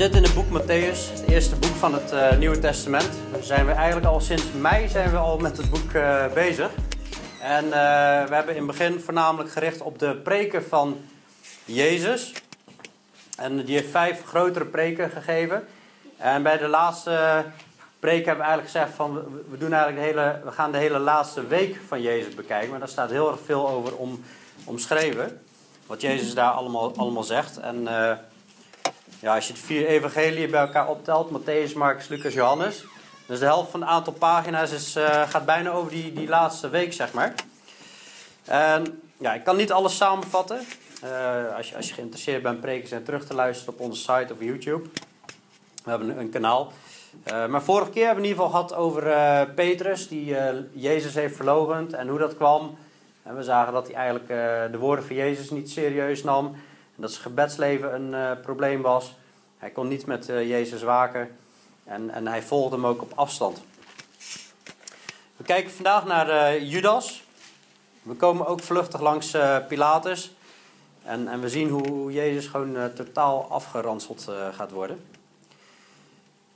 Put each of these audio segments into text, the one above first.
zitten in het boek Matthäus, het eerste boek van het eh, Nieuwe Testament. Daar zijn we eigenlijk al sinds mei zijn we al met het boek eh, bezig. En eh, we hebben in het begin voornamelijk gericht op de preken van Jezus. En die heeft vijf grotere preken gegeven. En bij de laatste preek hebben we eigenlijk gezegd van we, doen eigenlijk de hele, we gaan de hele laatste week van Jezus bekijken. Maar daar staat heel erg veel over om, omschreven. Wat Jezus daar allemaal, allemaal zegt. En ja, als je het vier evangeliën bij elkaar optelt, Matthäus, Marcus, Lucas, Johannes. Dus de helft van het aantal pagina's is, eh, gaat bijna over die, die laatste week, zeg maar. En ja, ik kan niet alles samenvatten. Eh, als, je, als je geïnteresseerd bent, preken zijn terug te luisteren op onze site of YouTube. We hebben een, kanaal. Uh, maar vorige keer hebben we in ieder geval gehad over Petrus, die Jezus heeft verlogend en hoe dat kwam. En we zagen dat hij eigenlijk de woorden van Jezus niet serieus nam. Dat zijn gebedsleven een probleem was. Hij kon niet met Jezus waken. En, en hij volgde hem ook op afstand. We kijken vandaag naar Judas. We komen ook vluchtig langs Pilatus. En, en we zien hoe Jezus gewoon totaal afgeranseld gaat worden.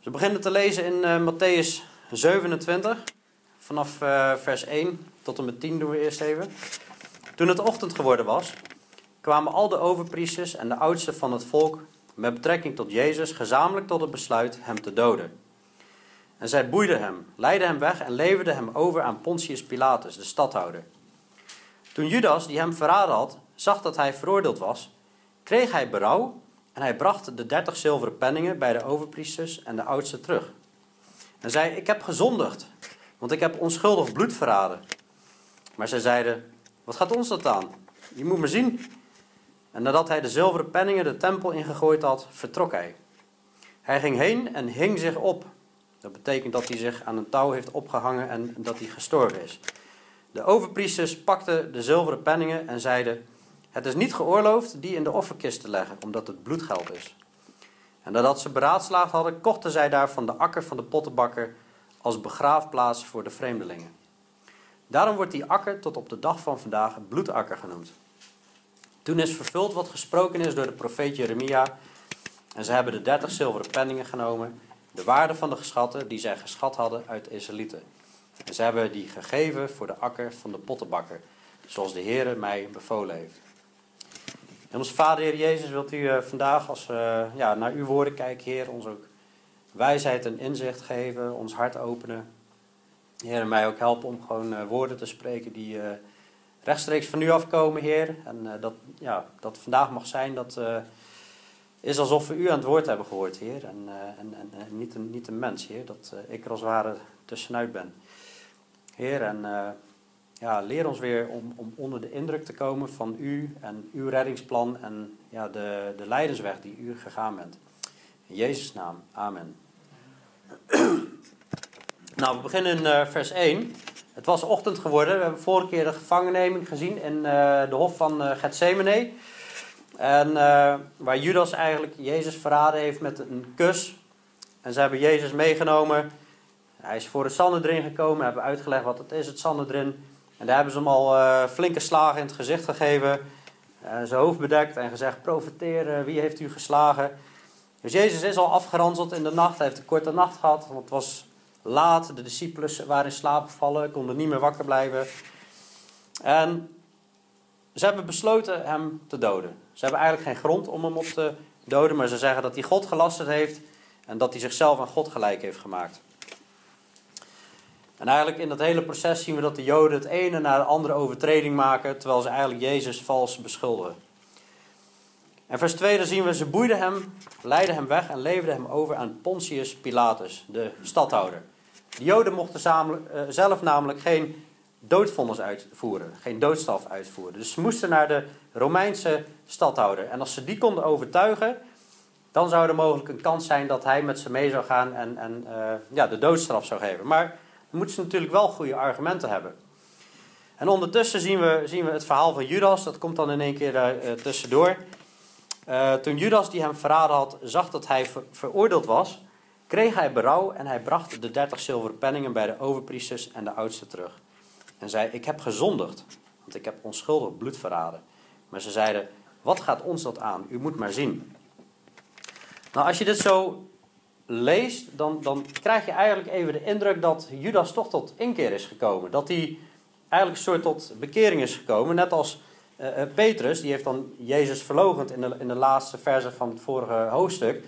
We beginnen te lezen in Matthäus 27, vanaf vers 1 tot en met 10 doen we eerst even. Toen het ochtend geworden was, kwamen al de overpriesters en de oudsten van het volk met betrekking tot Jezus gezamenlijk tot het besluit hem te doden. En zij boeiden hem, leidden hem weg en leverden hem over aan Pontius Pilatus, de stadhouder. Toen Judas, die hem verraden had, zag dat hij veroordeeld was, kreeg hij berouw en hij bracht de dertig zilveren penningen bij de overpriesters en de oudsten terug. En zei: Ik heb gezondigd, want ik heb onschuldig bloed verraden. Maar zij zeiden: Wat gaat ons dat aan? Je moet me zien. En nadat hij de zilveren penningen de tempel ingegooid had, vertrok hij. Hij ging heen en hing zich op. Dat betekent dat hij zich aan een touw heeft opgehangen en dat hij gestorven is. De overpriesters pakten de zilveren penningen en zeiden: het is niet geoorloofd die in de offerkist te leggen, omdat het bloedgeld is. En nadat ze beraadslaagd hadden, kochten zij daarvan de akker van de pottenbakker als begraafplaats voor de vreemdelingen. Daarom wordt die akker tot op de dag van vandaag bloedakker genoemd. Toen is vervuld wat gesproken is door de profeet Jeremia. En ze hebben de dertig zilveren penningen genomen, de waarde van de geschatten die zij geschat hadden uit Israëlieten. En ze hebben die gegeven voor de akker van de pottenbakker, zoals de Heere mij bevolen heeft. En onze Vader, Heer Jezus, wilt u uh, vandaag, als we uh, ja, naar uw woorden kijken, Heer, ons ook wijsheid en inzicht geven, ons hart openen. Heer, mij ook helpen om gewoon uh, woorden te spreken die rechtstreeks van u afkomen, Heer. En dat, ja, dat vandaag mag zijn, dat is alsof we u aan het woord hebben gehoord, Heer. En, en, en, en, niet, een, niet een mens, Heer, dat ik er als ware tussenuit ben. Heer, en ja, leer ons weer om, om onder de indruk te komen van u en uw reddingsplan en ja, de, de leidensweg die u gegaan bent. In Jezus' naam, amen. nou, we beginnen in vers 1. Het was ochtend geworden. We hebben vorige keer de gevangenneming gezien in uh, de hof van uh, Gethsemane. En waar Judas eigenlijk Jezus verraden heeft met een kus. En ze hebben Jezus meegenomen. Hij is voor het Sanhedrin gekomen, hebben uitgelegd wat het is, het Sanhedrin. En daar hebben ze hem al flinke slagen in het gezicht gegeven. Zijn hoofd bedekt en gezegd: profiteer, wie heeft u geslagen? Dus Jezus is al afgeranseld in de nacht. Hij heeft een korte nacht gehad, want het was laat. De discipelen waren in slaap gevallen, konden niet meer wakker blijven. En ze hebben besloten hem te doden. Ze hebben eigenlijk geen grond om hem op te doden, maar ze zeggen dat hij God gelasterd heeft en dat hij zichzelf aan God gelijk heeft gemaakt. En eigenlijk in dat hele proces zien we dat de Joden het ene na de andere overtreding maken, terwijl ze eigenlijk Jezus vals beschuldigen. En vers 2 dan zien we, ze boeiden hem, leidden hem weg en leverden hem over aan Pontius Pilatus, de stadhouder. De Joden mochten uh, zelf namelijk geen doodvonnis uitvoeren, geen doodstraf uitvoeren. Dus ze moesten naar de Romeinse stadhouder. En als ze die konden overtuigen, dan zou er mogelijk een kans zijn dat hij met ze mee zou gaan en, en uh, ja, de doodstraf zou geven. Maar moeten ze natuurlijk wel goede argumenten hebben. En ondertussen zien we, zien we het verhaal van Judas, dat komt dan in één keer uh, tussendoor. Toen Judas die hem verraden had, zag dat hij ver, veroordeeld was, kreeg hij berouw en hij bracht de dertig zilveren penningen bij de overpriesters en de oudsten terug. En zei, ik heb gezondigd, want ik heb onschuldig bloed verraden. Maar ze zeiden, wat gaat ons dat aan? U moet maar zien. Nou, als je dit zo leest, dan, dan krijg je eigenlijk even de indruk dat Judas toch tot inkeer is gekomen. Dat hij eigenlijk een soort tot bekering is gekomen. Net als uh, Petrus, die heeft dan Jezus verlogend in de, in de laatste verse van het vorige hoofdstuk.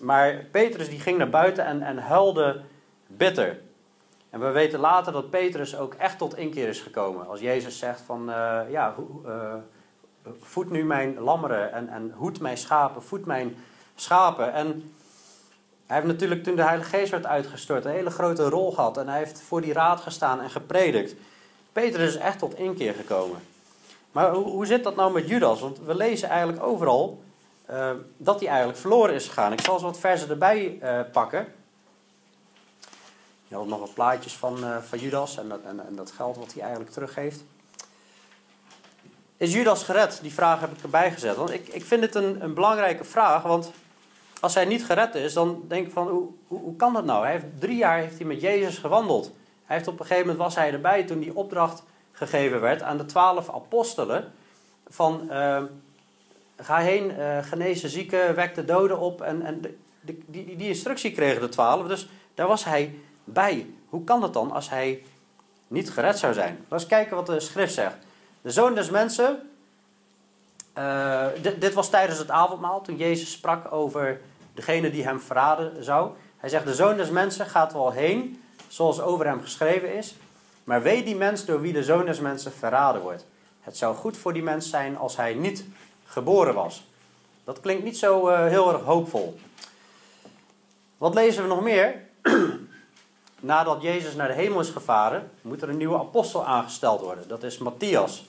Maar Petrus die ging naar buiten en, en huilde bitter. En we weten later dat Petrus ook echt tot inkeer is gekomen. Als Jezus zegt van, uh, ja, uh, voed nu mijn lammeren en, en hoed mijn schapen, voed mijn schapen. En hij heeft natuurlijk toen de Heilige Geest werd uitgestort een hele grote rol gehad. En hij heeft voor die raad gestaan en gepredikt. Petrus is echt tot inkeer gekomen. Maar hoe, hoe zit dat nou met Judas? Want we lezen eigenlijk overal uh, dat hij eigenlijk verloren is gegaan. Ik zal eens wat versen erbij uh, pakken. Je had nog wat plaatjes van, uh, van Judas en dat, en, en dat geld wat hij eigenlijk teruggeeft. Is Judas gered? Die vraag heb ik erbij gezet. Want ik, ik vind het een, een belangrijke vraag. Want als hij niet gered is, dan denk ik van hoe, hoe, kan dat nou? Hij heeft, drie jaar heeft hij met Jezus gewandeld. Hij heeft op een gegeven moment was hij erbij toen die opdracht gegeven werd aan de twaalf apostelen. Van uh, ga heen, uh, genees de zieken, wek de doden op. En, en de, die, die instructie kregen de twaalf. Dus daar was hij bij. Hoe kan dat dan als hij niet gered zou zijn? Laten we kijken wat de schrift zegt. De zoon des mensen. Uh, dit, dit, was tijdens het avondmaal toen Jezus sprak over degene die hem verraden zou. Hij zegt: De zoon des mensen gaat wel heen, zoals over hem geschreven is. Maar weet die mens door wie de zoon des mensen verraden wordt. Het zou goed voor die mens zijn als hij niet geboren was. Dat klinkt niet zo uh, heel erg hoopvol. Wat lezen we nog meer? Nadat Jezus naar de hemel is gevaren, moet er een nieuwe apostel aangesteld worden. Dat is Matthias.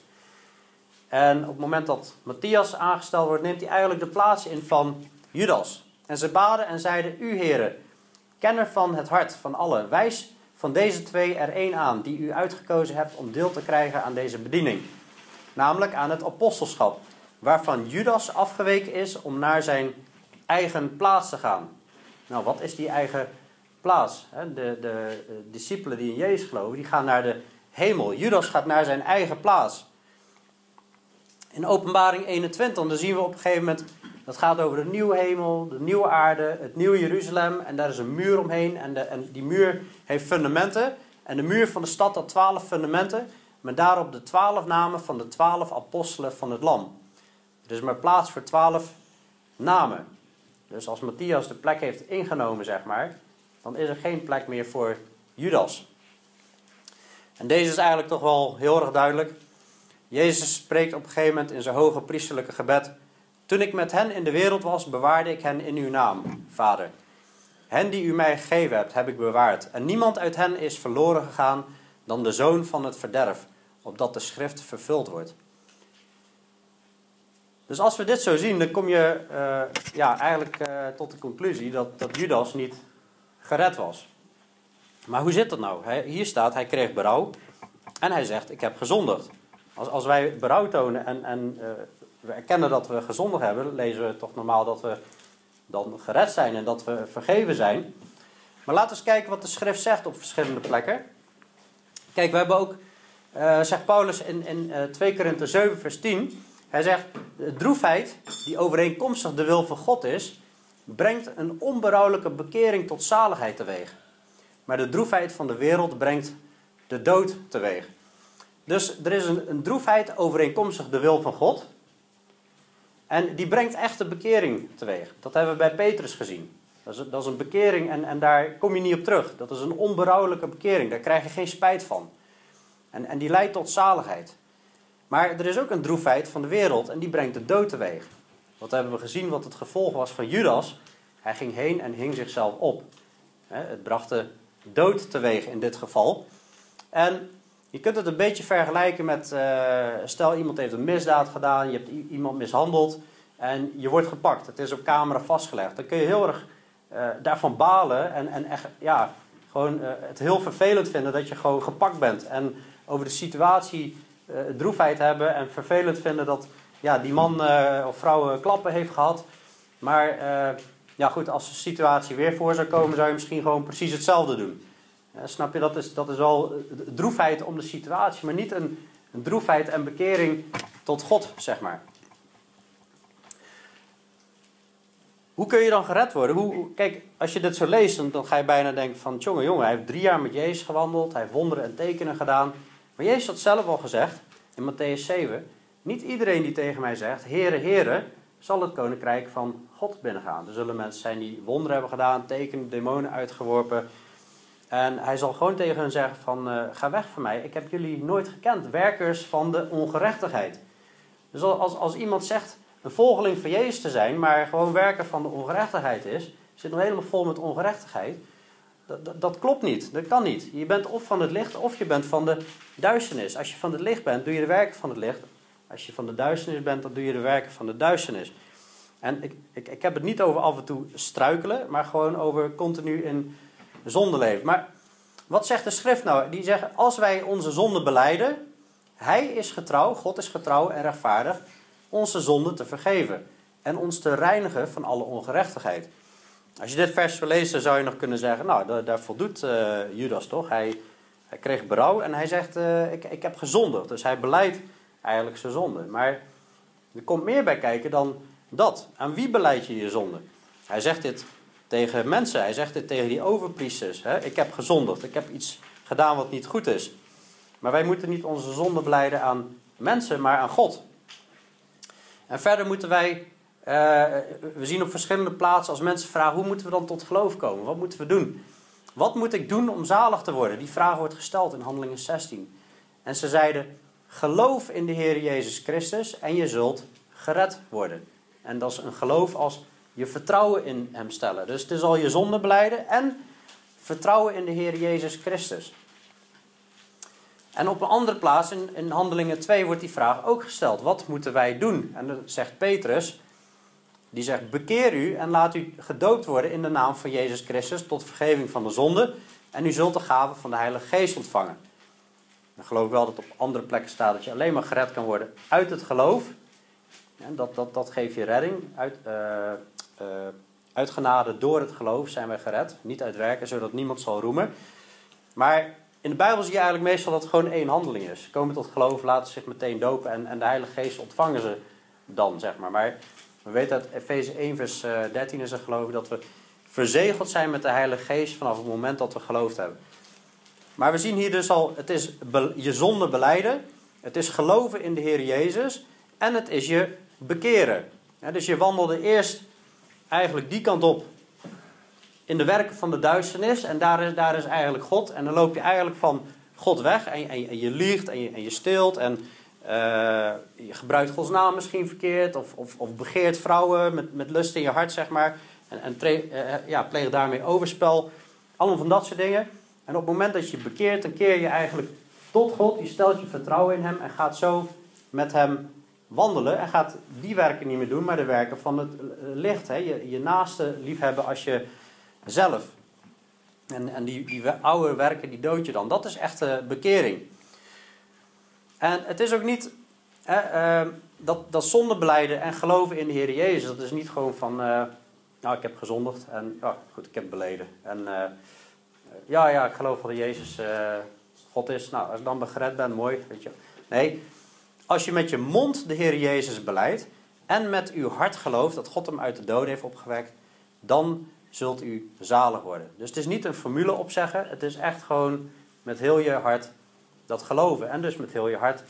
En op het moment dat Matthias aangesteld wordt, neemt hij eigenlijk de plaats in van Judas. En ze baden en zeiden: U, heren, kenner van het hart van allen, wijs van deze twee er één aan, die u uitgekozen hebt om deel te krijgen aan deze bediening. Namelijk aan het apostelschap, waarvan Judas afgeweken is om naar zijn eigen plaats te gaan. Nou, wat is die eigen plaats? De, de, discipelen die in Jezus geloven, die gaan naar de hemel. Judas gaat naar zijn eigen plaats. In openbaring 21, dan zien we op een gegeven moment, dat gaat over de nieuwe hemel, de nieuwe aarde, het nieuwe Jeruzalem. En daar is een muur omheen en, de, en die muur heeft fundamenten. En de muur van de stad had twaalf fundamenten, maar daarop de twaalf namen van de twaalf apostelen van het lam. Er is maar plaats voor twaalf namen. Dus als Matthias de plek heeft ingenomen, zeg maar, dan is er geen plek meer voor Judas. En deze is eigenlijk toch wel heel erg duidelijk. Jezus spreekt op een gegeven moment in zijn hoge priesterlijke gebed: Toen ik met hen in de wereld was, bewaarde ik hen in uw naam, Vader. Hen die u mij gegeven hebt, heb ik bewaard. En niemand uit hen is verloren gegaan dan de zoon van het verderf, opdat de schrift vervuld wordt. Dus als we dit zo zien, dan kom je uh, ja, eigenlijk uh, tot de conclusie dat, dat Judas niet gered was. Maar hoe zit dat nou? Hier staat, hij kreeg berouw en hij zegt, ik heb gezondigd. Als, als wij berouw tonen en, en uh, we erkennen dat we gezondigd hebben, lezen we toch normaal dat we dan gered zijn en dat we vergeven zijn. Maar laten we eens kijken wat de schrift zegt op verschillende plekken. Kijk, we hebben ook, zegt Paulus in, in uh, 2 Korinthe 7 vers 10, hij zegt, de droefheid die overeenkomstig de wil van God is, brengt een onberouwelijke bekering tot zaligheid teweeg. Maar de droefheid van de wereld brengt de dood teweeg. Dus er is een, droefheid overeenkomstig de wil van God. En die brengt echte bekering teweeg. Dat hebben we bij Petrus gezien. Dat is, dat is een bekering en, en daar kom je niet op terug. Dat is een onberouwelijke bekering. Daar krijg je geen spijt van. En, en die leidt tot zaligheid. Maar er is ook een droefheid van de wereld en die brengt de dood teweeg. Wat hebben we gezien wat het gevolg was van Judas? Hij ging heen en hing zichzelf op. Het bracht de dood teweeg in dit geval. En je kunt het een beetje vergelijken met, uh, stel iemand heeft een misdaad gedaan, je hebt iemand mishandeld en je wordt gepakt. Het is op camera vastgelegd. Dan kun je heel erg uh, daarvan balen en, en echt, ja, gewoon uh, het heel vervelend vinden dat je gewoon gepakt bent. En over de situatie droefheid hebben en vervelend vinden dat ja, die man of vrouw klappen heeft gehad. Maar ja, goed, als de situatie weer voor zou komen, zou je misschien gewoon precies hetzelfde doen. snap je, dat is, dat is wel droefheid om de situatie, maar niet een, een droefheid en bekering tot God, zeg maar. Hoe kun je dan gered worden? Hoe, kijk, als je dit zo leest, dan, dan ga je bijna denken van... Jongen, jongen, hij heeft drie jaar met Jezus gewandeld. Hij heeft wonderen en tekenen gedaan. Maar Jezus had zelf al gezegd, in Matthäus 7... Niet iedereen die tegen mij zegt, Heere, Heere, zal het koninkrijk van God binnengaan. Er zullen mensen zijn die wonderen hebben gedaan, tekenen, demonen uitgeworpen. En hij zal gewoon tegen hen zeggen van, uh, ga weg van mij. Ik heb jullie nooit gekend, werkers van de ongerechtigheid. Dus als, als iemand zegt een volgeling van Jezus te zijn, maar gewoon werker van de ongerechtigheid is, zit nog helemaal vol met ongerechtigheid, dat, dat, klopt niet. Dat kan niet. Je bent of van het licht of je bent van de duisternis. Als je van het licht bent, doe je de werken van het licht. Als je van de duisternis bent, dan doe je de werken van de duisternis. En ik, ik, ik heb het niet over af en toe struikelen, maar gewoon over continu in zonde leven. Maar wat zegt de schrift nou? Die zegt, als wij onze zonde beleiden, hij is getrouw, God is getrouw en rechtvaardig, onze zonde te vergeven. En ons te reinigen van alle ongerechtigheid. Als je dit vers zou lezen, zou je nog kunnen zeggen, nou, daar, voldoet uh, Judas toch? Hij, hij kreeg berouw en hij zegt, uh, ik, ik heb gezondigd. Dus hij beleidt eigenlijk zijn zonde. Maar er komt meer bij kijken dan dat. Aan wie beleid je je zonde? Hij zegt dit tegen mensen, hij zegt dit tegen die overpriesters. Hè? Ik heb gezondigd, ik heb iets gedaan wat niet goed is. Maar wij moeten niet onze zonde beleiden aan mensen, maar aan God. En verder moeten wij, uh, we zien op verschillende plaatsen als mensen vragen, hoe moeten we dan tot geloof komen? Wat moeten we doen? Wat moet ik doen om zalig te worden? Die vraag wordt gesteld in Handelingen 16. En ze zeiden, geloof in de Heer Jezus Christus en je zult gered worden. En dat is een geloof als je vertrouwen in Hem stellen. Dus het is al je zonde beleiden en vertrouwen in de Heer Jezus Christus. En op een andere plaats, in, in Handelingen 2, wordt die vraag ook gesteld. Wat moeten wij doen? En dan zegt Petrus, die zegt, bekeer u en laat u gedoopt worden in de naam van Jezus Christus tot vergeving van de zonde. En u zult de gave van de Heilige Geest ontvangen. Dan geloof wel dat op andere plekken staat dat je alleen maar gered kan worden uit het geloof. En dat, dat, dat geeft je redding. Uit, uh, uh, uit genade door het geloof zijn wij gered. Niet uit werken, zodat niemand zal roemen. Maar in de Bijbel zie je eigenlijk meestal dat het gewoon één handeling is. Komen tot geloof, laten zich meteen dopen en, en de Heilige Geest ontvangen ze dan, zeg maar. Maar we weten uit Efeze 1 vers 13 is er geloof ik dat we verzegeld zijn met de Heilige Geest vanaf het moment dat we geloofd hebben. Maar we zien hier dus al, het is je zonde beleiden, het is geloven in de Heer Jezus en het is je bekeren. dus je wandelde eerst eigenlijk die kant op in de werken van de duisternis en daar is, daar is eigenlijk God. En dan loop je eigenlijk van God weg en, en, en je liegt en je, en je steelt en je gebruikt Gods naam misschien verkeerd of, of, of begeert vrouwen met, met lust in je hart, zeg maar. En, en tre, uh, ja, pleeg daarmee overspel. Allemaal van dat soort dingen. En op het moment dat je bekeert, dan keer je eigenlijk tot God. Je stelt je vertrouwen in Hem en gaat zo met Hem wandelen. En gaat die werken niet meer doen, maar de werken van het licht. Hè? Je, je naaste liefhebben als je zelf. En, en die, die oude werken, die dood je dan. Dat is echte bekering. En het is ook niet hè, uh, dat, dat zondebeleiden en geloven in de Heer Jezus. Dat is niet gewoon van, uh, nou ik heb gezondigd en oh, goed, ik heb beleden. En uh, ja, ja, ik geloof dat Jezus God is. Nou, als ik dan gered ben, mooi, weet je. Nee, als je met je mond de Heer Jezus beleidt en met uw hart gelooft dat God hem uit de dood heeft opgewekt, dan zult u zalig worden. Dus het is niet een formule opzeggen, het is echt gewoon met heel je hart dat geloven. En dus met heel je hart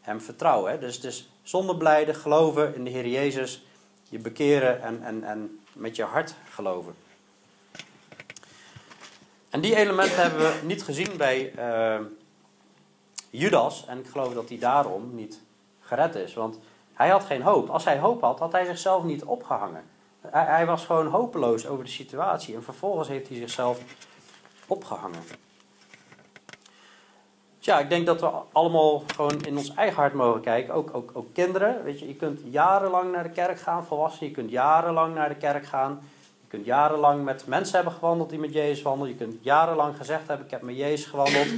hem vertrouwen. Dus het is zonder blijden, geloven in de Heer Jezus, je bekeren en, en, en met je hart geloven. En die elementen hebben we niet gezien bij uh, Judas. En ik geloof dat hij daarom niet gered is. Want hij had geen hoop. Als hij hoop had, had hij zichzelf niet opgehangen. Hij, hij was gewoon hopeloos over de situatie. En vervolgens heeft hij zichzelf opgehangen. Ja, ik denk dat we allemaal gewoon in ons eigen hart mogen kijken. Ook, ook, ook kinderen. Weet je, je kunt jarenlang naar de kerk gaan, volwassenen. Je kunt jarenlang naar de kerk gaan. Je kunt jarenlang met mensen hebben gewandeld die met Jezus wandelen. Je kunt jarenlang gezegd hebben, ik heb met Jezus gewandeld.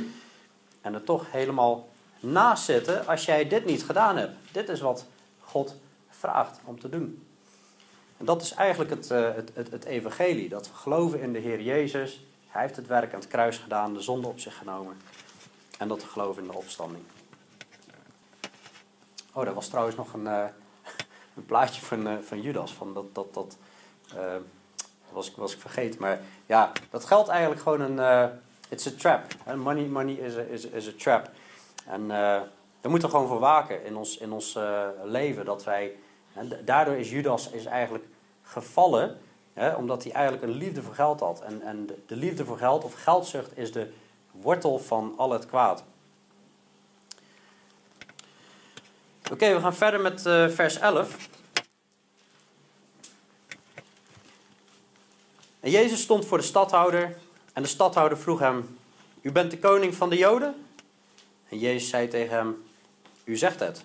En er toch helemaal naast zitten als jij dit niet gedaan hebt. Dit is wat God vraagt om te doen. En dat is eigenlijk het, het, het, het, evangelie. Dat we geloven in de Heer Jezus. Hij heeft het werk aan het kruis gedaan, de zonde op zich genomen. En dat we geloven in de opstanding. Oh, daar was trouwens nog een, uh, een plaatje van, uh, van Judas. Van dat, dat, dat Uh, was, ik, was ik vergeten. Maar ja, dat geldt eigenlijk gewoon een... It's a trap. Money, money is a, is, is a trap. En we moeten gewoon voor waken in ons, in ons leven. Dat wij... Daardoor is Judas is eigenlijk gevallen... Hè, omdat hij eigenlijk een liefde voor geld had. En, en de, de liefde voor geld of geldzucht is de wortel van al het kwaad. Oké, we gaan verder met uh, vers 11. En Jezus stond voor de stadhouder en de stadhouder vroeg hem: U bent de koning van de Joden? En Jezus zei tegen hem: U zegt het.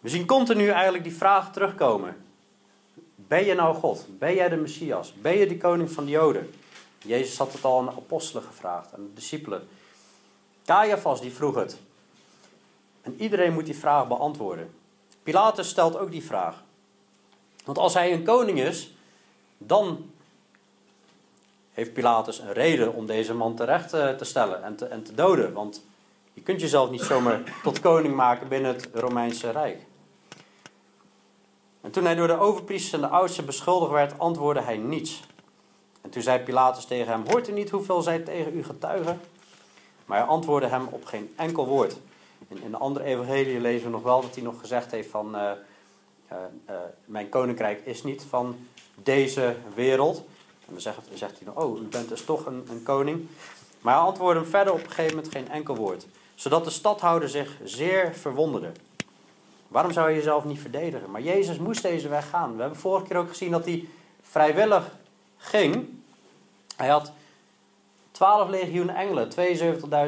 We zien continu eigenlijk die vraag terugkomen. Ben je nou God? Ben jij de Messias? Ben je de koning van de Joden? Jezus had het al aan de apostelen gevraagd, aan de discipelen. Caiaphas die vroeg het. En iedereen moet die vraag beantwoorden. Pilatus stelt ook die vraag. Want als hij een koning is, dan heeft Pilatus een reden om deze man terecht eh, te stellen en te, en te doden. Want je kunt jezelf niet zomaar tot koning maken binnen het Romeinse Rijk. En toen hij door de overpriesters en de oudsten beschuldigd werd, antwoordde hij niets. En toen zei Pilatus tegen hem: Hoort u niet hoeveel zij tegen u getuigen? Maar hij antwoordde hem op geen enkel woord. In, in de andere evangelie lezen we nog wel dat hij nog gezegd heeft van... Uh, uh, mijn koninkrijk is niet van deze wereld. En dan zegt, zegt hij nog, oh, u bent dus toch een, een koning. Maar hij antwoordde hem verder op een gegeven moment geen enkel woord. Zodat de stadhouder zich zeer verwonderde. Waarom zou je jezelf niet verdedigen? Maar Jezus moest deze weg gaan. We hebben vorige keer ook gezien dat hij vrijwillig ging. Hij had 12 legioen engelen,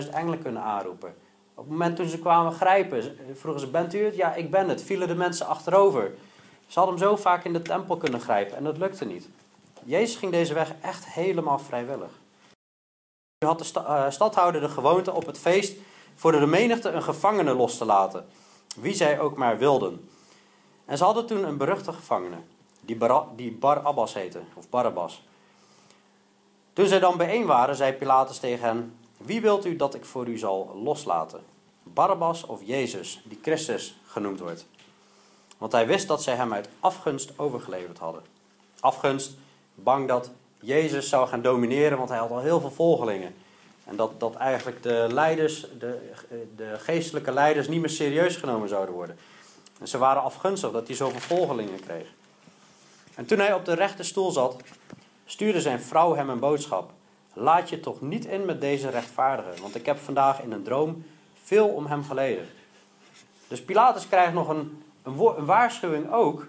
72.000 engelen kunnen aanroepen. Op het moment toen ze kwamen grijpen, vroegen ze: Bent u het? Ja, ik ben het. Vielen de mensen achterover. Ze hadden hem zo vaak in de tempel kunnen grijpen en dat lukte niet. Jezus ging deze weg echt helemaal vrijwillig. Nu had de uh, stadhouder de gewoonte op het feest voor de menigte een gevangene los te laten, wie zij ook maar wilden. En ze hadden toen een beruchte gevangene, die, Bar die Barabbas heette, of Barabbas. Toen zij dan bijeen waren, zei Pilatus tegen hen: Wie wilt u dat ik voor u zal loslaten? Barabbas of Jezus, die Christus genoemd wordt? Want hij wist dat zij hem uit afgunst overgeleverd hadden. Afgunst, bang dat Jezus zou gaan domineren, want hij had al heel veel volgelingen. En dat, dat eigenlijk de leiders, de, de geestelijke leiders, niet meer serieus genomen zouden worden. En ze waren afgunstig dat hij zoveel volgelingen kreeg. En toen hij op de rechte stoel zat, stuurde zijn vrouw hem een boodschap. Laat je toch niet in met deze rechtvaardige, want ik heb vandaag in een droom veel om hem geleden. Dus Pilatus krijgt nog een, een, waarschuwing ook,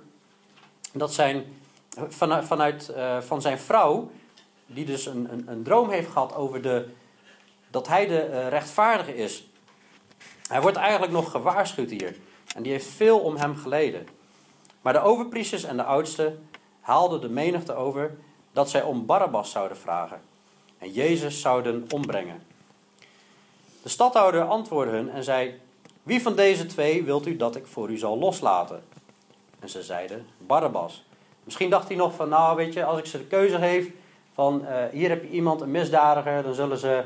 dat zijn, vanuit, vanuit uh, van zijn vrouw, die dus een, een, een, droom heeft gehad over de, dat hij de uh, rechtvaardige is. Hij wordt eigenlijk nog gewaarschuwd hier. En die heeft veel om hem geleden. Maar de overpriesters en de oudsten haalden de menigte over dat zij om Barabbas zouden vragen en Jezus zouden ombrengen. De stadhouder antwoordde hun en zei: Wie van deze twee wilt u dat ik voor u zal loslaten? En ze zeiden: Barabbas. Misschien dacht hij nog van: Nou, weet je, als ik ze de keuze geef van uh, hier heb je iemand, een misdadiger, dan zullen ze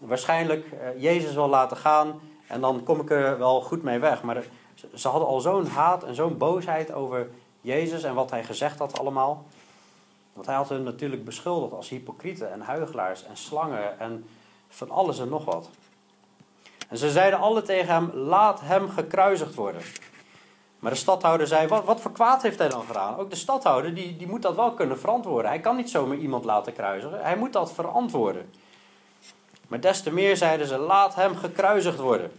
waarschijnlijk uh, Jezus wel laten gaan en dan kom ik er wel goed mee weg. Maar ze hadden al zo'n haat en zo'n boosheid over Jezus en wat hij gezegd had allemaal. Want hij had hen natuurlijk beschuldigd als hypocrieten en huigelaars en slangen en van alles en nog wat. En ze zeiden alle tegen hem: Laat hem gekruisigd worden. Maar de stadhouder zei: Wat, wat voor kwaad heeft hij dan gedaan? Ook de stadhouder die, die moet dat wel kunnen verantwoorden. Hij kan niet zomaar iemand laten kruisigen. Hij moet dat verantwoorden. Maar des te meer zeiden ze: Laat hem gekruisigd worden.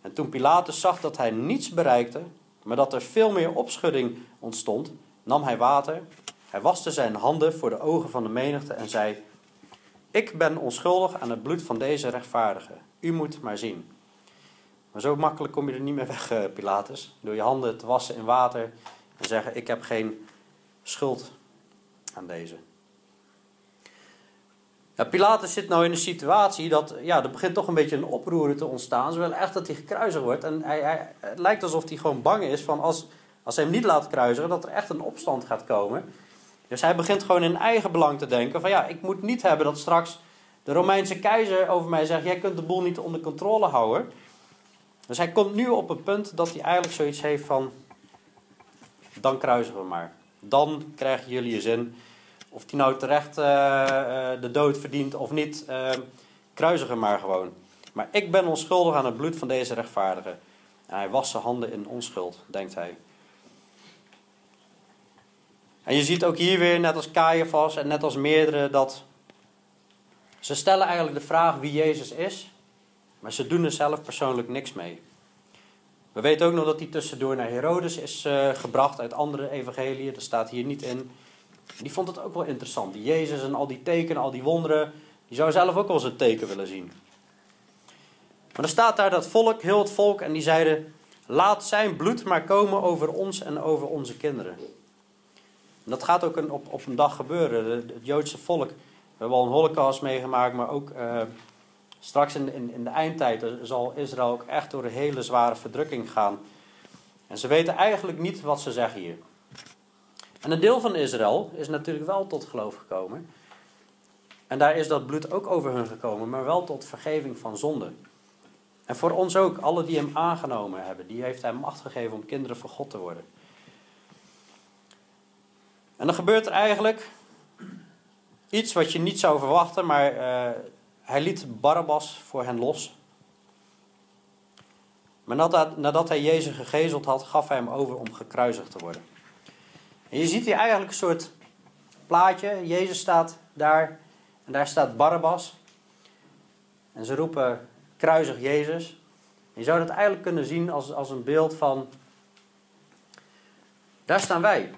En toen Pilatus zag dat hij niets bereikte, maar dat er veel meer opschudding ontstond, nam hij water hij waste zijn handen voor de ogen van de menigte en zei: Ik ben onschuldig aan het bloed van deze rechtvaardige. U moet maar zien. Maar zo makkelijk kom je er niet meer weg, eh, Pilatus. Door je handen te wassen in water en zeggen: Ik heb geen schuld aan deze. Ja, Pilatus zit nou in een situatie dat, ja, er begint toch een beetje een oproer te ontstaan. Ze willen echt dat hij gekruisigd wordt. En hij, hij, het lijkt alsof hij gewoon bang is van als, als hij hem niet laat kruisigen, dat er echt een opstand gaat komen. Dus hij begint gewoon in eigen belang te denken: van ja, ik moet niet hebben dat straks de Romeinse keizer over mij zegt: jij kunt de boel niet onder controle houden. Dus hij komt nu op een punt dat hij eigenlijk zoiets heeft van: dan kruisen we maar. Dan krijgen jullie je zin. Of die nou terecht uh, de dood verdient of niet, uh, hem maar gewoon. Maar ik ben onschuldig aan het bloed van deze rechtvaardige. En hij was zijn handen in onschuld, denkt hij. En je ziet ook hier weer, net als Caiaphas en net als meerdere, dat ze stellen eigenlijk de vraag wie Jezus is, maar ze doen er zelf persoonlijk niks mee. We weten ook nog dat hij tussendoor naar Herodes is uh, gebracht uit andere evangeliën, dat staat hier niet in. Die vond het ook wel interessant. Die Jezus en al die tekenen, al die wonderen, die zou zelf ook wel eens een teken willen zien. Maar er staat daar dat volk, heel het volk, en die zeiden: Laat zijn bloed maar komen over ons en over onze kinderen. En dat gaat ook een, op, op een dag gebeuren. het Joodse volk, we hebben al een holocaust meegemaakt, maar ook uh, straks in, in, de eindtijd zal Israël ook echt door een hele zware verdrukking gaan. En ze weten eigenlijk niet wat ze zeggen hier. En een deel van Israël is natuurlijk wel tot geloof gekomen. En daar is dat bloed ook over hun gekomen, maar wel tot vergeving van zonde. En voor ons ook, alle die hem aangenomen hebben, die heeft hij macht gegeven om kinderen van God te worden. En dan gebeurt er eigenlijk iets wat je niet zou verwachten, maar uh, hij liet Barabbas voor hen los. Maar nadat, nadat hij Jezus gegezeld had, gaf hij hem over om gekruisigd te worden. En je ziet hier eigenlijk een soort plaatje. Jezus staat daar en daar staat Barabbas. En ze roepen kruisig Jezus. je zou dat eigenlijk kunnen zien als, als een beeld van. Daar staan wij.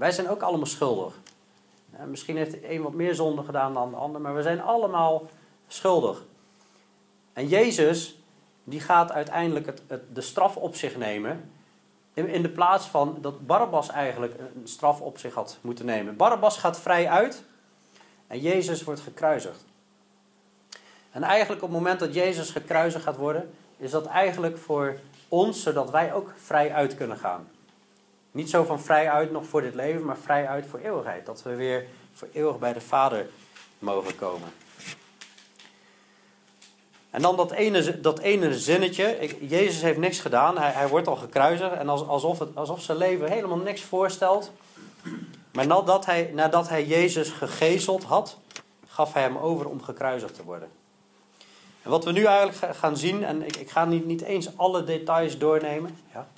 Wij zijn ook allemaal schuldig. misschien heeft de een wat meer zonde gedaan dan de ander, maar we zijn allemaal schuldig. En Jezus, die gaat uiteindelijk het, de straf op zich nemen. In, in de plaats van dat Barabbas eigenlijk een straf op zich had moeten nemen. Barabbas gaat vrij uit en Jezus wordt gekruisigd. En eigenlijk op het moment dat Jezus gekruisigd gaat worden, is dat eigenlijk voor ons, zodat wij ook vrij uit kunnen gaan. Niet zo van vrij uit nog voor dit leven, maar vrij uit voor eeuwigheid. Dat we weer voor eeuwig bij de Vader mogen komen. En dan dat ene, dat ene zinnetje. Jezus heeft niks gedaan. Hij, hij wordt al gekruisigd. En alsof, het, alsof zijn leven helemaal niks voorstelt. Maar nadat hij, nadat hij Jezus gegezeld had, gaf hij hem over om gekruisigd te worden. En wat we nu eigenlijk gaan zien, en ik, ik ga niet, niet eens alle details doornemen. Ja?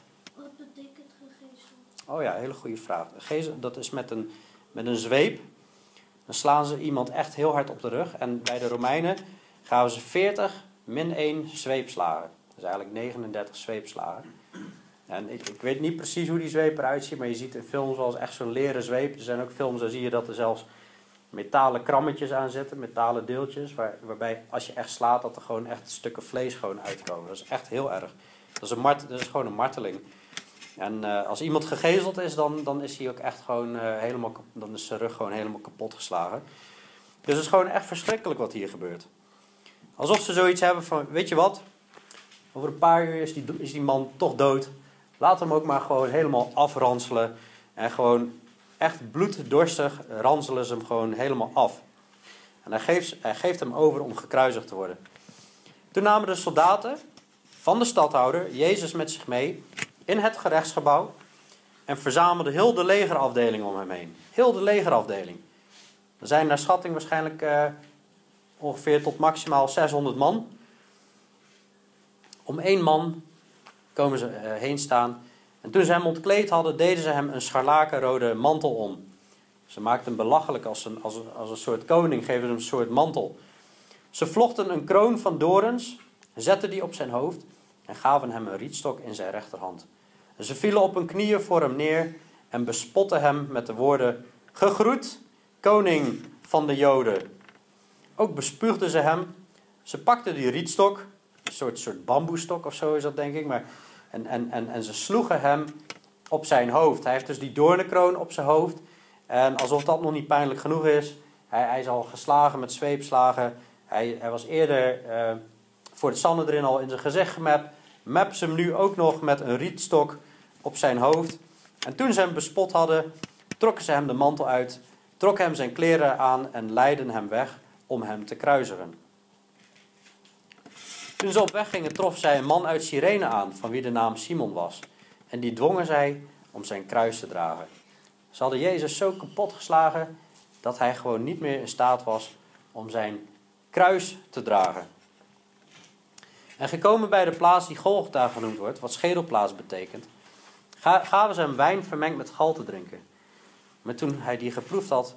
Oh ja, hele goede vraag. Dat is met een, met een zweep. Dan slaan ze iemand echt heel hard op de rug. En bij de Romeinen gaven ze 40 min 1 zweepslagen. Dat is eigenlijk 39 zweepslagen. En ik, ik weet niet precies hoe die zweep eruit ziet, maar je ziet in films wel eens echt zo'n leren zweep. Er zijn ook films, daar zie je dat er zelfs metalen krammetjes aan zitten, metalen deeltjes, waar, waarbij als je echt slaat, dat er gewoon echt stukken vlees gewoon uitkomen. Dat is echt heel erg. Dat is, een mart, dat is gewoon een marteling. En uh, als iemand gegezeld is, dan, dan is hij ook echt gewoon uh, helemaal, dan is zijn rug gewoon helemaal kapot geslagen. Dus het is gewoon echt verschrikkelijk wat hier gebeurt. Alsof ze zoiets hebben van, weet je wat, over een paar uur is die, is die man toch dood. Laat hem ook maar gewoon helemaal afranselen en gewoon echt bloeddorstig ranselen ze hem gewoon helemaal af. En hij geeft, hij geeft hem over om gekruisigd te worden. Toen namen de soldaten van de stadhouder Jezus met zich mee in het gerechtsgebouw en verzamelden heel de legerafdeling om hem heen. Heel de legerafdeling. Er zijn naar schatting waarschijnlijk uh, ongeveer tot maximaal 600 man. Om één man komen ze uh, heen staan en toen ze hem ontkleed hadden, deden ze hem een scharlakenrode mantel om. Ze maakten hem belachelijk als een, als, als een soort koning, geven hem een soort mantel. Ze vlochten een kroon van dorens, zetten die op zijn hoofd en gaven hem een rietstok in zijn rechterhand. ze vielen op hun knieën voor hem neer en bespotten hem met de woorden: Gegroet, koning van de Joden. Ook bespuugden ze hem. Ze pakten die rietstok, een soort, soort bamboestok of zo is dat denk ik, maar en, en, en, en ze sloegen hem op zijn hoofd. Hij heeft dus die doornenkroon op zijn hoofd. En alsof dat nog niet pijnlijk genoeg is, hij, hij is al geslagen met zweepslagen. Hij, hij was eerder uh, voor het erin al in zijn gezicht gemapt. Map ze hem nu ook nog met een rietstok op zijn hoofd. En toen ze hem bespot hadden, trokken ze hem de mantel uit, trokken hem zijn kleren aan en leidden hem weg om hem te kruisigen. Toen ze op weg gingen, trof zij een man uit Cyrene aan, van wie de naam Simon was. En die dwongen zij om zijn kruis te dragen. Ze hadden Jezus zo kapot geslagen dat hij gewoon niet meer in staat was om zijn kruis te dragen. En gekomen bij de plaats die Golgotha genoemd wordt, wat schedelplaats betekent, gaven ze hem wijn vermengd met gal te drinken. Maar toen hij die geproefd had,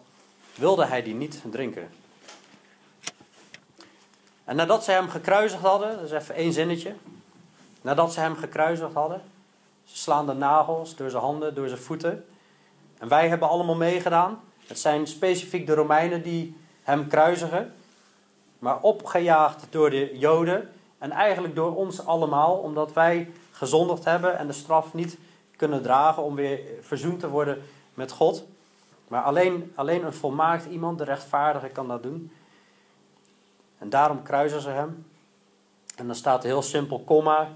wilde hij die niet drinken. En nadat ze hem gekruisigd hadden, dat is even één zinnetje. Nadat ze hem gekruisigd hadden, ze slaan de nagels door zijn handen, door zijn voeten. En wij hebben allemaal meegedaan. Het zijn specifiek de Romeinen die hem kruisigen. Maar opgejaagd door de Joden. En eigenlijk door ons allemaal, omdat wij gezondigd hebben en de straf niet kunnen dragen om weer verzoend te worden met God. Maar alleen, alleen een volmaakt iemand, de rechtvaardige, kan dat doen. En daarom kruisen ze hem. En dan staat heel simpel, komma.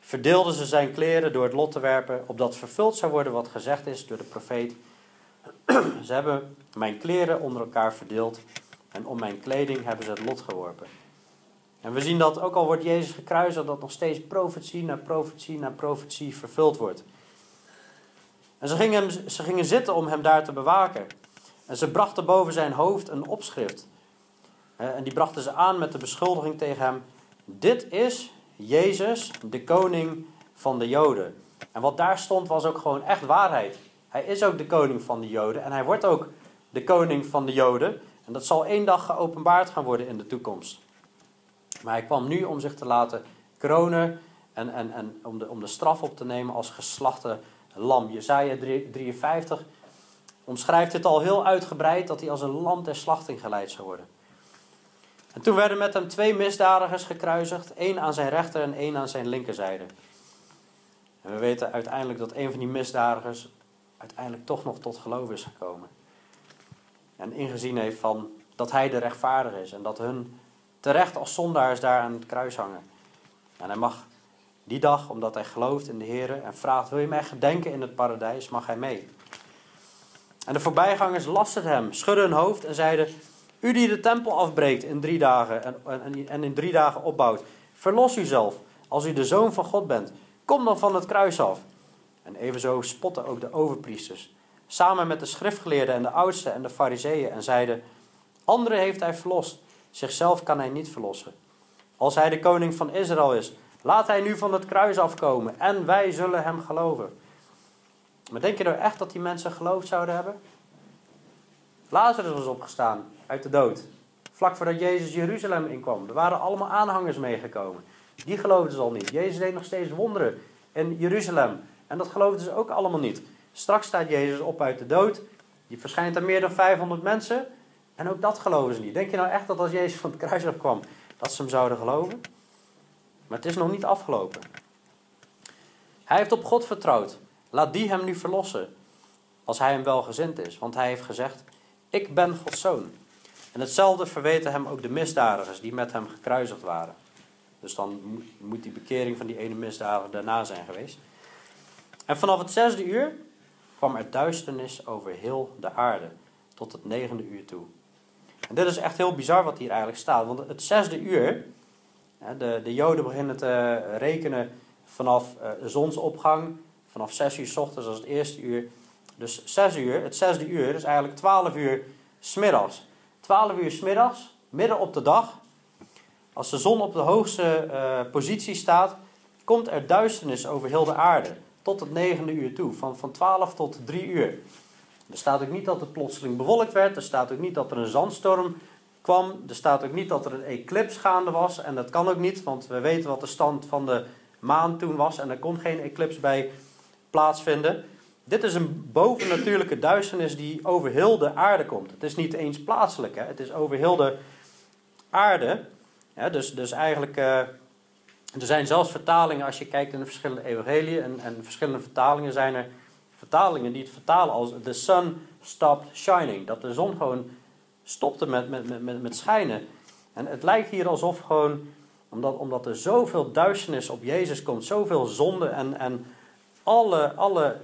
Verdeelden ze zijn kleren door het lot te werpen, opdat vervuld zou worden wat gezegd is door de profeet. ze hebben mijn kleren onder elkaar verdeeld en om mijn kleding hebben ze het lot geworpen. En we zien dat ook al wordt Jezus gekruisigd, dat nog steeds profetie na profetie na profetie vervuld wordt. En ze gingen, ze gingen zitten om hem daar te bewaken. En ze brachten boven zijn hoofd een opschrift. En die brachten ze aan met de beschuldiging tegen hem: Dit is Jezus, de koning van de Joden. En wat daar stond was ook gewoon echt waarheid. Hij is ook de koning van de Joden en hij wordt ook de koning van de Joden. En dat zal één dag geopenbaard gaan worden in de toekomst. Maar hij kwam nu om zich te laten kronen en, en, en om, de, om de straf op te nemen als geslachte lam. Jezaja 53 omschrijft dit al heel uitgebreid dat hij als een lam ter slachting geleid zou worden. En toen werden met hem twee misdadigers gekruisigd, één aan zijn rechter en één aan zijn linkerzijde. En we weten uiteindelijk dat een van die misdadigers uiteindelijk toch nog tot geloof is gekomen. En ingezien heeft van dat hij de rechtvaardige is en dat hun terecht als zondaars daar aan het kruis hangen. En hij mag die dag, omdat hij gelooft in de Heer en vraagt: Wil je mij gedenken in het paradijs? Mag hij mee. En de voorbijgangers lasten hem, schudden hun hoofd en zeiden: U die de tempel afbreekt in drie dagen en, en, en in drie dagen opbouwt, verlos uzelf als u de zoon van God bent. Kom dan van het kruis af. En evenzo spotten ook de overpriesters, samen met de schriftgeleerden en de oudsten en de fariseeën, en zeiden: Anderen heeft hij verlost, zichzelf kan hij niet verlossen. Als hij de koning van Israël is, laat hij nu van het kruis afkomen en wij zullen hem geloven. Maar denk je nou echt dat die mensen geloofd zouden hebben? Lazarus was opgestaan uit de dood. Vlak voordat Jezus Jeruzalem inkwam. Er waren allemaal aanhangers meegekomen. Die geloofden ze al niet. Jezus deed nog steeds wonderen in Jeruzalem. En dat geloofden ze ook allemaal niet. Straks staat Jezus op uit de dood. Die verschijnt aan meer dan 500 mensen. En ook dat geloven ze niet. Denk je nou echt dat als Jezus van het kruis afkwam, dat ze hem zouden geloven? Maar het is nog niet afgelopen. Hij heeft op God vertrouwd. Laat die hem nu verlossen. Als hij hem welgezind is. Want hij heeft gezegd: Ik ben Gods zoon. En hetzelfde verweten hem ook de misdadigers die met hem gekruisigd waren. Dus dan moet die bekering van die ene misdadiger daarna zijn geweest. En vanaf het zesde uur kwam er duisternis over heel de aarde, tot het negende uur toe. Dit is echt heel bizar wat hier eigenlijk staat, want het zesde uur, de, de Joden beginnen te rekenen vanaf eh, zonsopgang, vanaf zes uur s ochtends als het eerste uur. Dus zes uur, het zesde uur is eigenlijk twaalf uur smiddags. Twaalf uur smiddags, midden op de dag, als de zon op de hoogste uh, positie staat, komt er duisternis over heel de aarde tot het negende uur toe. Van, van 12 tot 3 uur. Er staat ook niet dat het plotseling bewolkt werd. Er staat ook niet dat er een zandstorm kwam. Er staat ook niet dat er een eclips gaande was. En dat kan ook niet, want we weten wat de stand van de maan toen was. En er kon geen eclips bij plaatsvinden. Dit is een bovennatuurlijke duisternis die over heel de aarde komt. Het is niet eens plaatselijk, hè? het is over heel de aarde. Dus, dus eigenlijk. Uh, er zijn zelfs vertalingen, als je kijkt in de verschillende evangeliën en, en verschillende vertalingen, zijn er vertalingen die het vertalen als the sun stopped shining. Dat de zon gewoon stopte met, met, met, met schijnen. En het lijkt hier alsof gewoon, omdat, omdat er zoveel duisternis op Jezus komt, zoveel zonde en, en alle, alle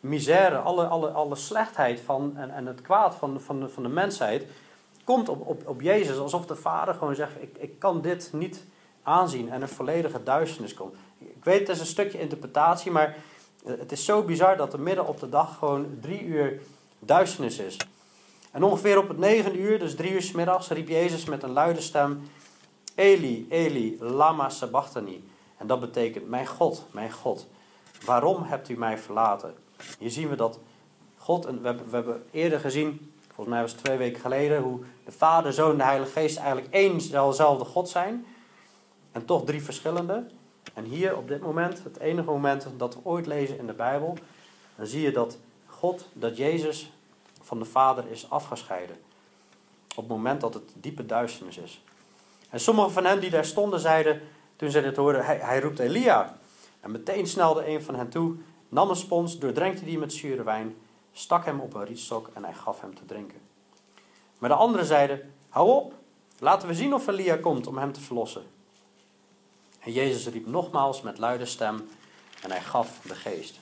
misère, alle, alle, alle slechtheid van, en, en het kwaad van, van, de, van de mensheid, komt op, op, op Jezus. Alsof de Vader gewoon zegt, ik, ik kan dit niet aanzien en een volledige duisternis komt. Ik weet, het is een stukje interpretatie, maar Het is zo bizar dat er midden op de dag gewoon drie uur duisternis is. En ongeveer op het negen uur, dus drie uur s middags, riep Jezus met een luide stem: Eli, Eli, lama sabachthani. En dat betekent: Mijn God, mijn God, waarom hebt u mij verlaten? Hier zien we dat God, en we hebben, eerder gezien, volgens mij was het twee weken geleden, hoe de Vader, Zoon en de Heilige Geest eigenlijk één dezelfde God zijn. En toch drie verschillende. En hier op dit moment, het enige moment dat we ooit lezen in de Bijbel, dan zie je dat God, dat Jezus van de Vader is afgescheiden. Op het moment dat het diepe duisternis is. En sommigen van hen die daar stonden zeiden, toen zij dit hoorden, hij, hij roept Elia. En meteen snelde een van hen toe, nam een spons, doordrenkte die met zure wijn, stak hem op een rietstok en hij gaf hem te drinken. Maar de anderen zeiden, hou op, laten we zien of Elia komt om hem te verlossen. En Jezus riep nogmaals met luide stem en hij gaf de geest.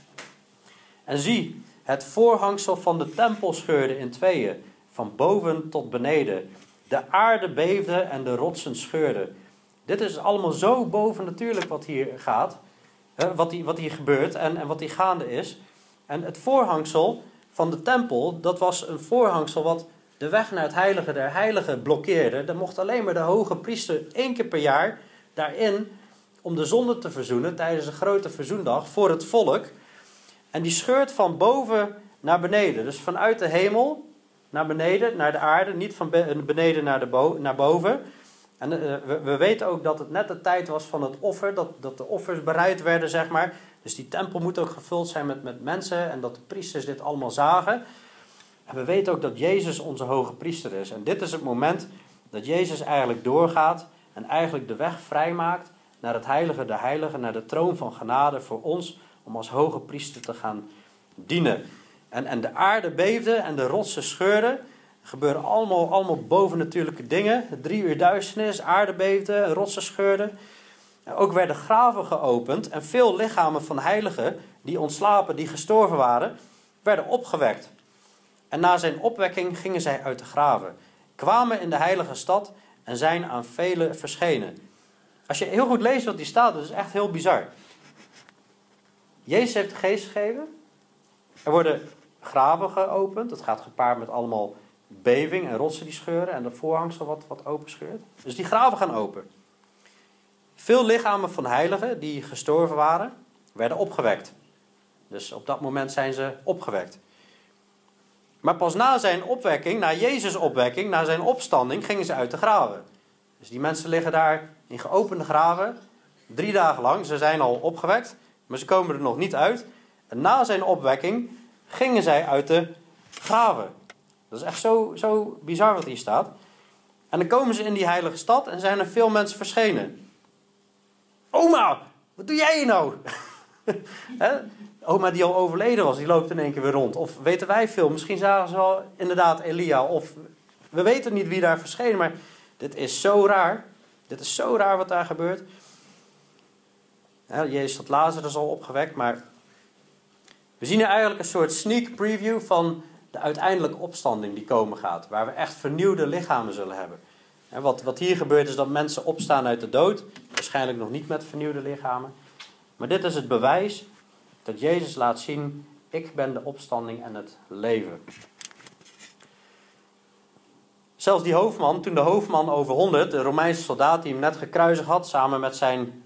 En zie, het voorhangsel van de tempel scheurde in tweeën, van boven tot beneden. De aarde beefde en de rotsen scheurden. Dit is allemaal zo bovennatuurlijk wat hier gaat, wat hier, wat hier gebeurt en, en wat hier gaande is. En het voorhangsel van de tempel, dat was een voorhangsel wat de weg naar het heilige der heiligen blokkeerde. Er mocht alleen maar de hoge priester één keer per jaar daarin om de zonde te verzoenen tijdens een grote verzoendag voor het volk. En die scheurt van boven naar beneden. Dus vanuit de hemel naar beneden, naar de aarde. Niet van beneden naar, de naar boven. En uh, we, we, weten ook dat het net de tijd was van het offer. Dat, dat de offers bereid werden, zeg maar. Dus die tempel moet ook gevuld zijn met, met mensen. En dat de priesters dit allemaal zagen. En we weten ook dat Jezus onze hoge priester is. En dit is het moment dat Jezus eigenlijk doorgaat. En eigenlijk de weg vrijmaakt naar het heilige de heilige. Naar de troon van genade voor ons om als hoge priester te gaan dienen. En, en de aarde beefde en de rotsen scheurden. Er gebeuren allemaal, allemaal bovennatuurlijke dingen. Drie uur duisternis, aarde beefde, rotsen scheurden. ook werden graven geopend en veel lichamen van heiligen die ontslapen, die gestorven waren, werden opgewekt. En na zijn opwekking gingen zij uit de graven, kwamen in de heilige stad en zijn aan velen verschenen. Als je heel goed leest wat die staat, dat is echt heel bizar. Jezus heeft de geest gegeven. Er worden graven geopend. Dat gaat gepaard met allemaal beving en rotsen die scheuren. En de voorhangsel wat, wat open scheurt. Dus die graven gaan open. Veel lichamen van heiligen die gestorven waren, werden opgewekt. Dus op dat moment zijn ze opgewekt. Maar pas na zijn opwekking, na Jezus' opwekking, na zijn opstanding, gingen ze uit de graven. Dus die mensen liggen daar in geopende graven, drie dagen lang. Ze zijn al opgewekt. Maar ze komen er nog niet uit. En na zijn opwekking gingen zij uit de graven. Dat is echt zo, zo bizar wat hier staat. En dan komen ze in die heilige stad en zijn er veel mensen verschenen. Oma, wat doe jij hier nou? Oma die al overleden was, die loopt in één keer weer rond. Of weten wij veel, misschien zagen ze wel inderdaad Elia. Of we weten niet wie daar verschenen, maar dit is zo raar. Dit is zo raar wat daar gebeurt. Jezus had Lazarus al opgewekt, maar we zien er eigenlijk een soort sneak preview van de uiteindelijke opstanding die komen gaat. Waar we echt vernieuwde lichamen zullen hebben. En wat, wat hier gebeurt is dat mensen opstaan uit de dood. Waarschijnlijk nog niet met vernieuwde lichamen. Maar dit is het bewijs dat Jezus laat zien: ik ben de opstanding en het leven. Zelfs die hoofdman, toen de hoofdman over 100, de Romeinse soldaat die hem net gekruisigd had, samen met zijn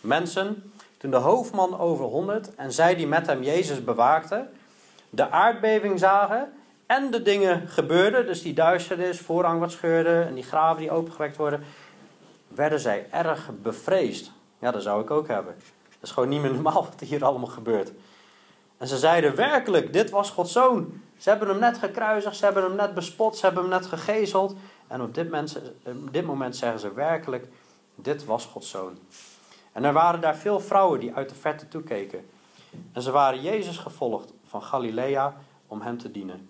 mensen, toen de hoofdman over honderd en zij die met hem Jezus bewaakten, de aardbeving zagen en de dingen gebeurden, dus die duisternis, voorrang wat scheurde en die graven die opengewekt worden, werden zij erg bevreesd. Ja, dat zou ik ook hebben. Dat is gewoon niet meer normaal wat er hier allemaal gebeurt. En ze zeiden werkelijk, dit was Gods zoon. Ze hebben hem net gekruisigd, ze hebben hem net bespot, ze hebben hem net gegezeld. En op dit moment, zeggen ze werkelijk, dit was Gods zoon. En er waren daar veel vrouwen die uit de verte toekeken. En ze waren Jezus gevolgd van Galilea om hem te dienen.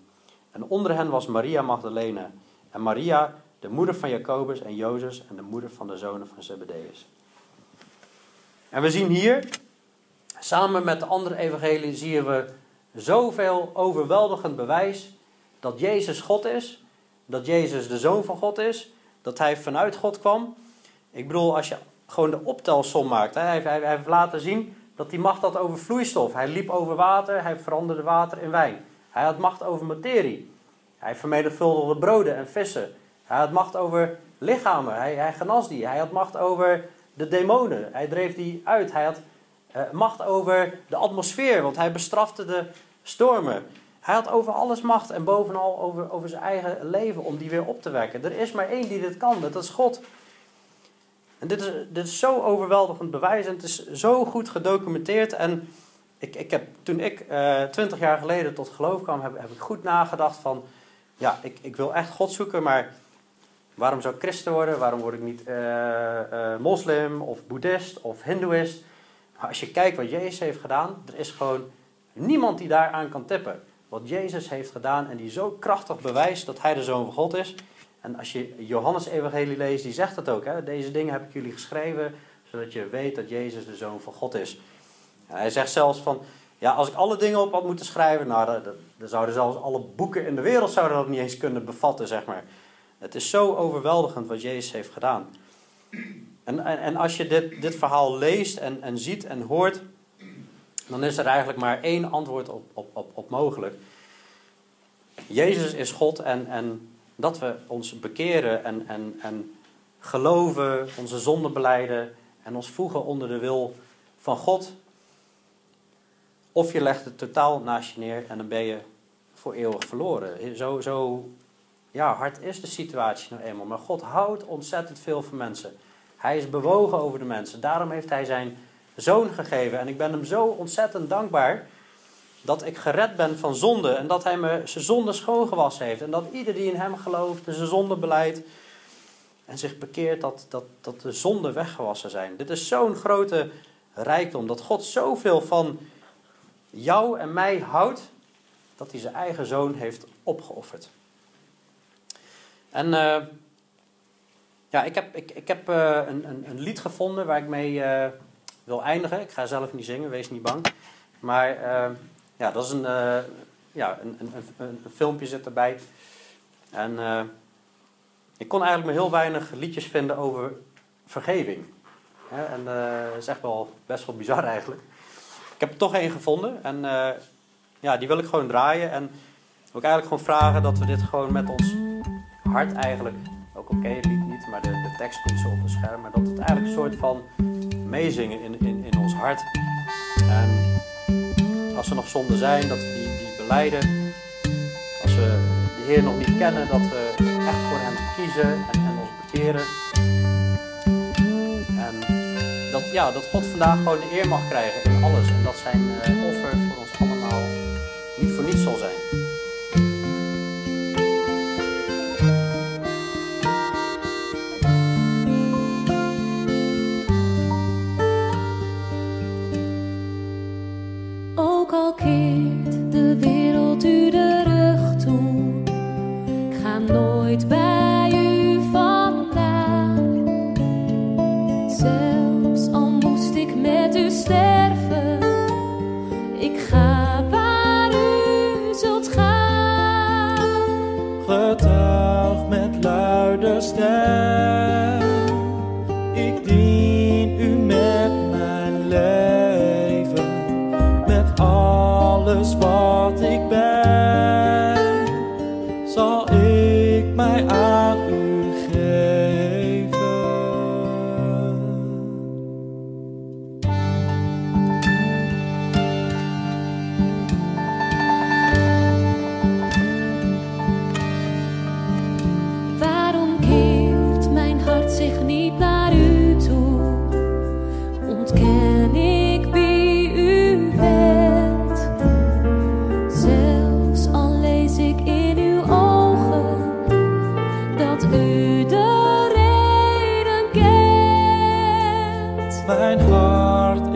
En onder hen was Maria Magdalena en Maria, de moeder van Jacobus en Jozef en de moeder van de zonen van Zebedeus. En we zien hier, samen met de andere evangelie, zien we zoveel overweldigend bewijs dat Jezus God is, dat Jezus de Zoon van God is, dat Hij vanuit God kwam. Ik bedoel, als je gewoon de optelsom maakt. Hij, hij, heeft laten zien dat hij macht had over vloeistof. Hij liep over water, hij veranderde water in wijn. Hij had macht over materie. Hij vermenigvuldigde broden en vissen. Hij had macht over lichamen. Hij, hij genas die. Hij had macht over de demonen. Hij dreef die uit. Hij had macht over de atmosfeer, want hij bestrafte de stormen. Hij had over alles macht en bovenal over, over zijn eigen leven om die weer op te wekken. Er is maar één die dit kan, dat is God. En dit is, dit is zo overweldigend bewijs en het is zo goed gedocumenteerd. En ik, ik heb, toen ik eh, twintig jaar geleden tot geloof kwam, heb, heb ik goed nagedacht van... Ja, ik, ik wil echt God zoeken, maar waarom zou ik christen worden? Waarom word ik niet eh, eh, moslim of boeddhist of hindoeïst? Maar als je kijkt wat Jezus heeft gedaan, er is gewoon niemand die daaraan kan tippen. Wat Jezus heeft gedaan en die zo krachtig bewijst dat hij de Zoon van God is. En als je Johannes Evangelie leest, die zegt dat ook. Hè? Deze dingen heb ik jullie geschreven, zodat je weet dat Jezus de Zoon van God is. Hij zegt zelfs van, ja, als ik alle dingen op had moeten schrijven, nou, dan zouden zelfs alle boeken in de wereld zouden dat niet eens kunnen bevatten, zeg maar. Het is zo overweldigend wat Jezus heeft gedaan. En, en, als je dit, dit verhaal leest en, en ziet en hoort, dan is er eigenlijk maar één antwoord op, op, op, op mogelijk. Jezus is God en, en dat we ons bekeren en, en, en geloven, onze zonden beleiden en ons voegen onder de wil van God. Of je legt het totaal naast je neer en dan ben je voor eeuwig verloren. Zo, zo ja, hard is de situatie nou eenmaal. Maar God houdt ontzettend veel van mensen. Hij is bewogen over de mensen. Daarom heeft hij zijn zoon gegeven. En ik ben hem zo ontzettend dankbaar dat ik gered ben van zonde. En dat hij me zijn zonde schoongewassen heeft. En dat ieder die in hem gelooft en zijn zonde beleidt en zich bekeert, dat, dat, dat de zonden weggewassen zijn. Dit is zo'n grote rijkdom. Dat God zoveel van jou en mij houdt, dat hij zijn eigen zoon heeft opgeofferd. En uh, ja, ik heb, ik, ik heb uh, een, een, een, lied gevonden waar ik mee uh, wil eindigen. Ik ga zelf niet zingen, wees niet bang. Maar ja, dat is een, ja, een, een, een, filmpje zit erbij. En ik kon eigenlijk maar heel weinig liedjes vinden over vergeving. en dat is echt wel best wel bizar eigenlijk. Ik heb er toch één gevonden. En ja, die wil ik gewoon draaien. En wil ik eigenlijk gewoon vragen dat we dit gewoon met ons hart eigenlijk, ook oké okay, maar de, tekst komt zo op het scherm, maar dat het eigenlijk een soort van meezingen in, in, in ons hart. En als er nog zonden zijn, dat we die, die beleiden. Als we de Heer nog niet kennen, dat we echt voor Hem kiezen en, en ons bekeren. En dat, ja, dat God vandaag gewoon de eer mag krijgen in alles. En dat zijn uh, offer voor ons allemaal niet voor niets zal zijn.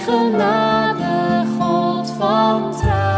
genadig, God van trouw.